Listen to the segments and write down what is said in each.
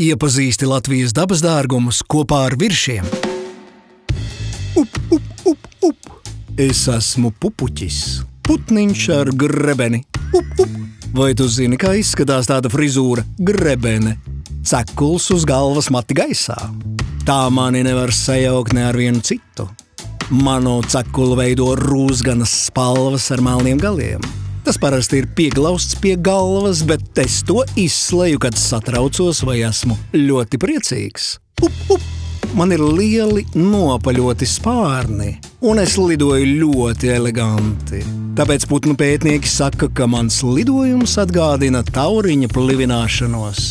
Iepazīsti Latvijas dabas dārgumus kopā ar viršiem. Up, up, up, up. Es esmu pupuķis, putniņš ar grebeni. Up, up. Vai tu zini, kā izskatās tāda frizūra? Grebene. Cekuls uz galvas mati gaisā. Tā mani nevar sajaukt ne ar vienu citu. Manu cekulu veido rūsganas spalvas ar melniem galiem. Tas parasti ir pieglausts pie galvas, bet es to izslēju, kad satraucos vai esmu ļoti priecīgs. Up, up. Man ir lieli nopaļoti spārni, un es lidoju ļoti eleganti. Tāpēc putnu pētnieki saka, ka mans lidojums atgādina tauriņa plivināšanos.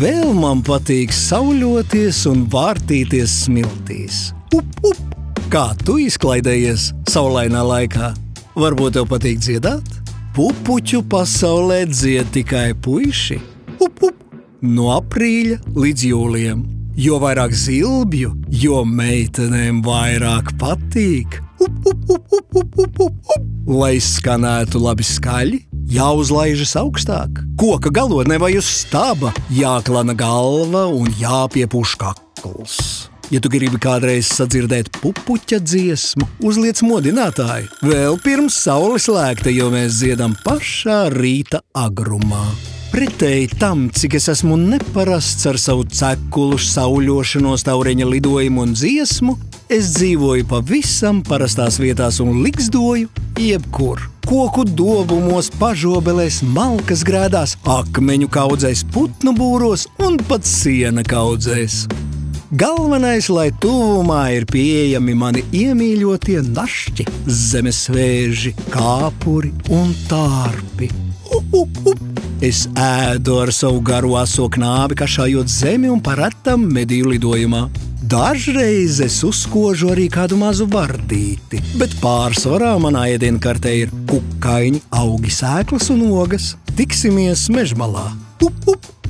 Vēl man patīk sauļoties un vārtīties smiltīs. Up, up. Kā tu izklaidējies saulainā laikā? Varbūt tev patīk dziedāt? Pupuķu pasaulē dzied tikai puiši. Up, up. No aprīļa līdz jūlijam. Jo vairāk zilbju, jo meitenēm vairāk patīk. Up, up, up, up, up, up, up, up. Lai skanētu labi skaļi, jāuzlaižas augstāk. Koka galotnē vai uz staba jāklana galva un jāpiepūš kakls. Ja tu gribi kādreiz sadzirdēt pupuķa dziesmu, uzliec modinātāju. Vēl pirms saules lēkta, jo mēs dziedam pašā rīta agrumā. Pretēji tam, cik es esmu neparasts ar savu cekulu, sauļošanos, taureņa lidojumu un dziesmu, es dzīvoju pavisam parastās vietās un liksdoju jebkur. Koku dobumos, pažobelēs, malkas grēdās, akmeņu kaudzēs, putnu būros un pat siena kaudzēs. Galvenais, lai tuvumā ir pieejami mani iemīļotie našķi, zemesvēži, kāpuri un tārpi. Up, up, up. Es ēdu ar savu garo aso knābi, kašājot zemi un paratam mediju lidojumā. Dažreiz es uzkožu arī kādu mazu vardīti, bet pārsvarā manā ēdienkartē ir kukaiņi, augi, sēklas un ogas. Tiksimies mežmalā! Up, up!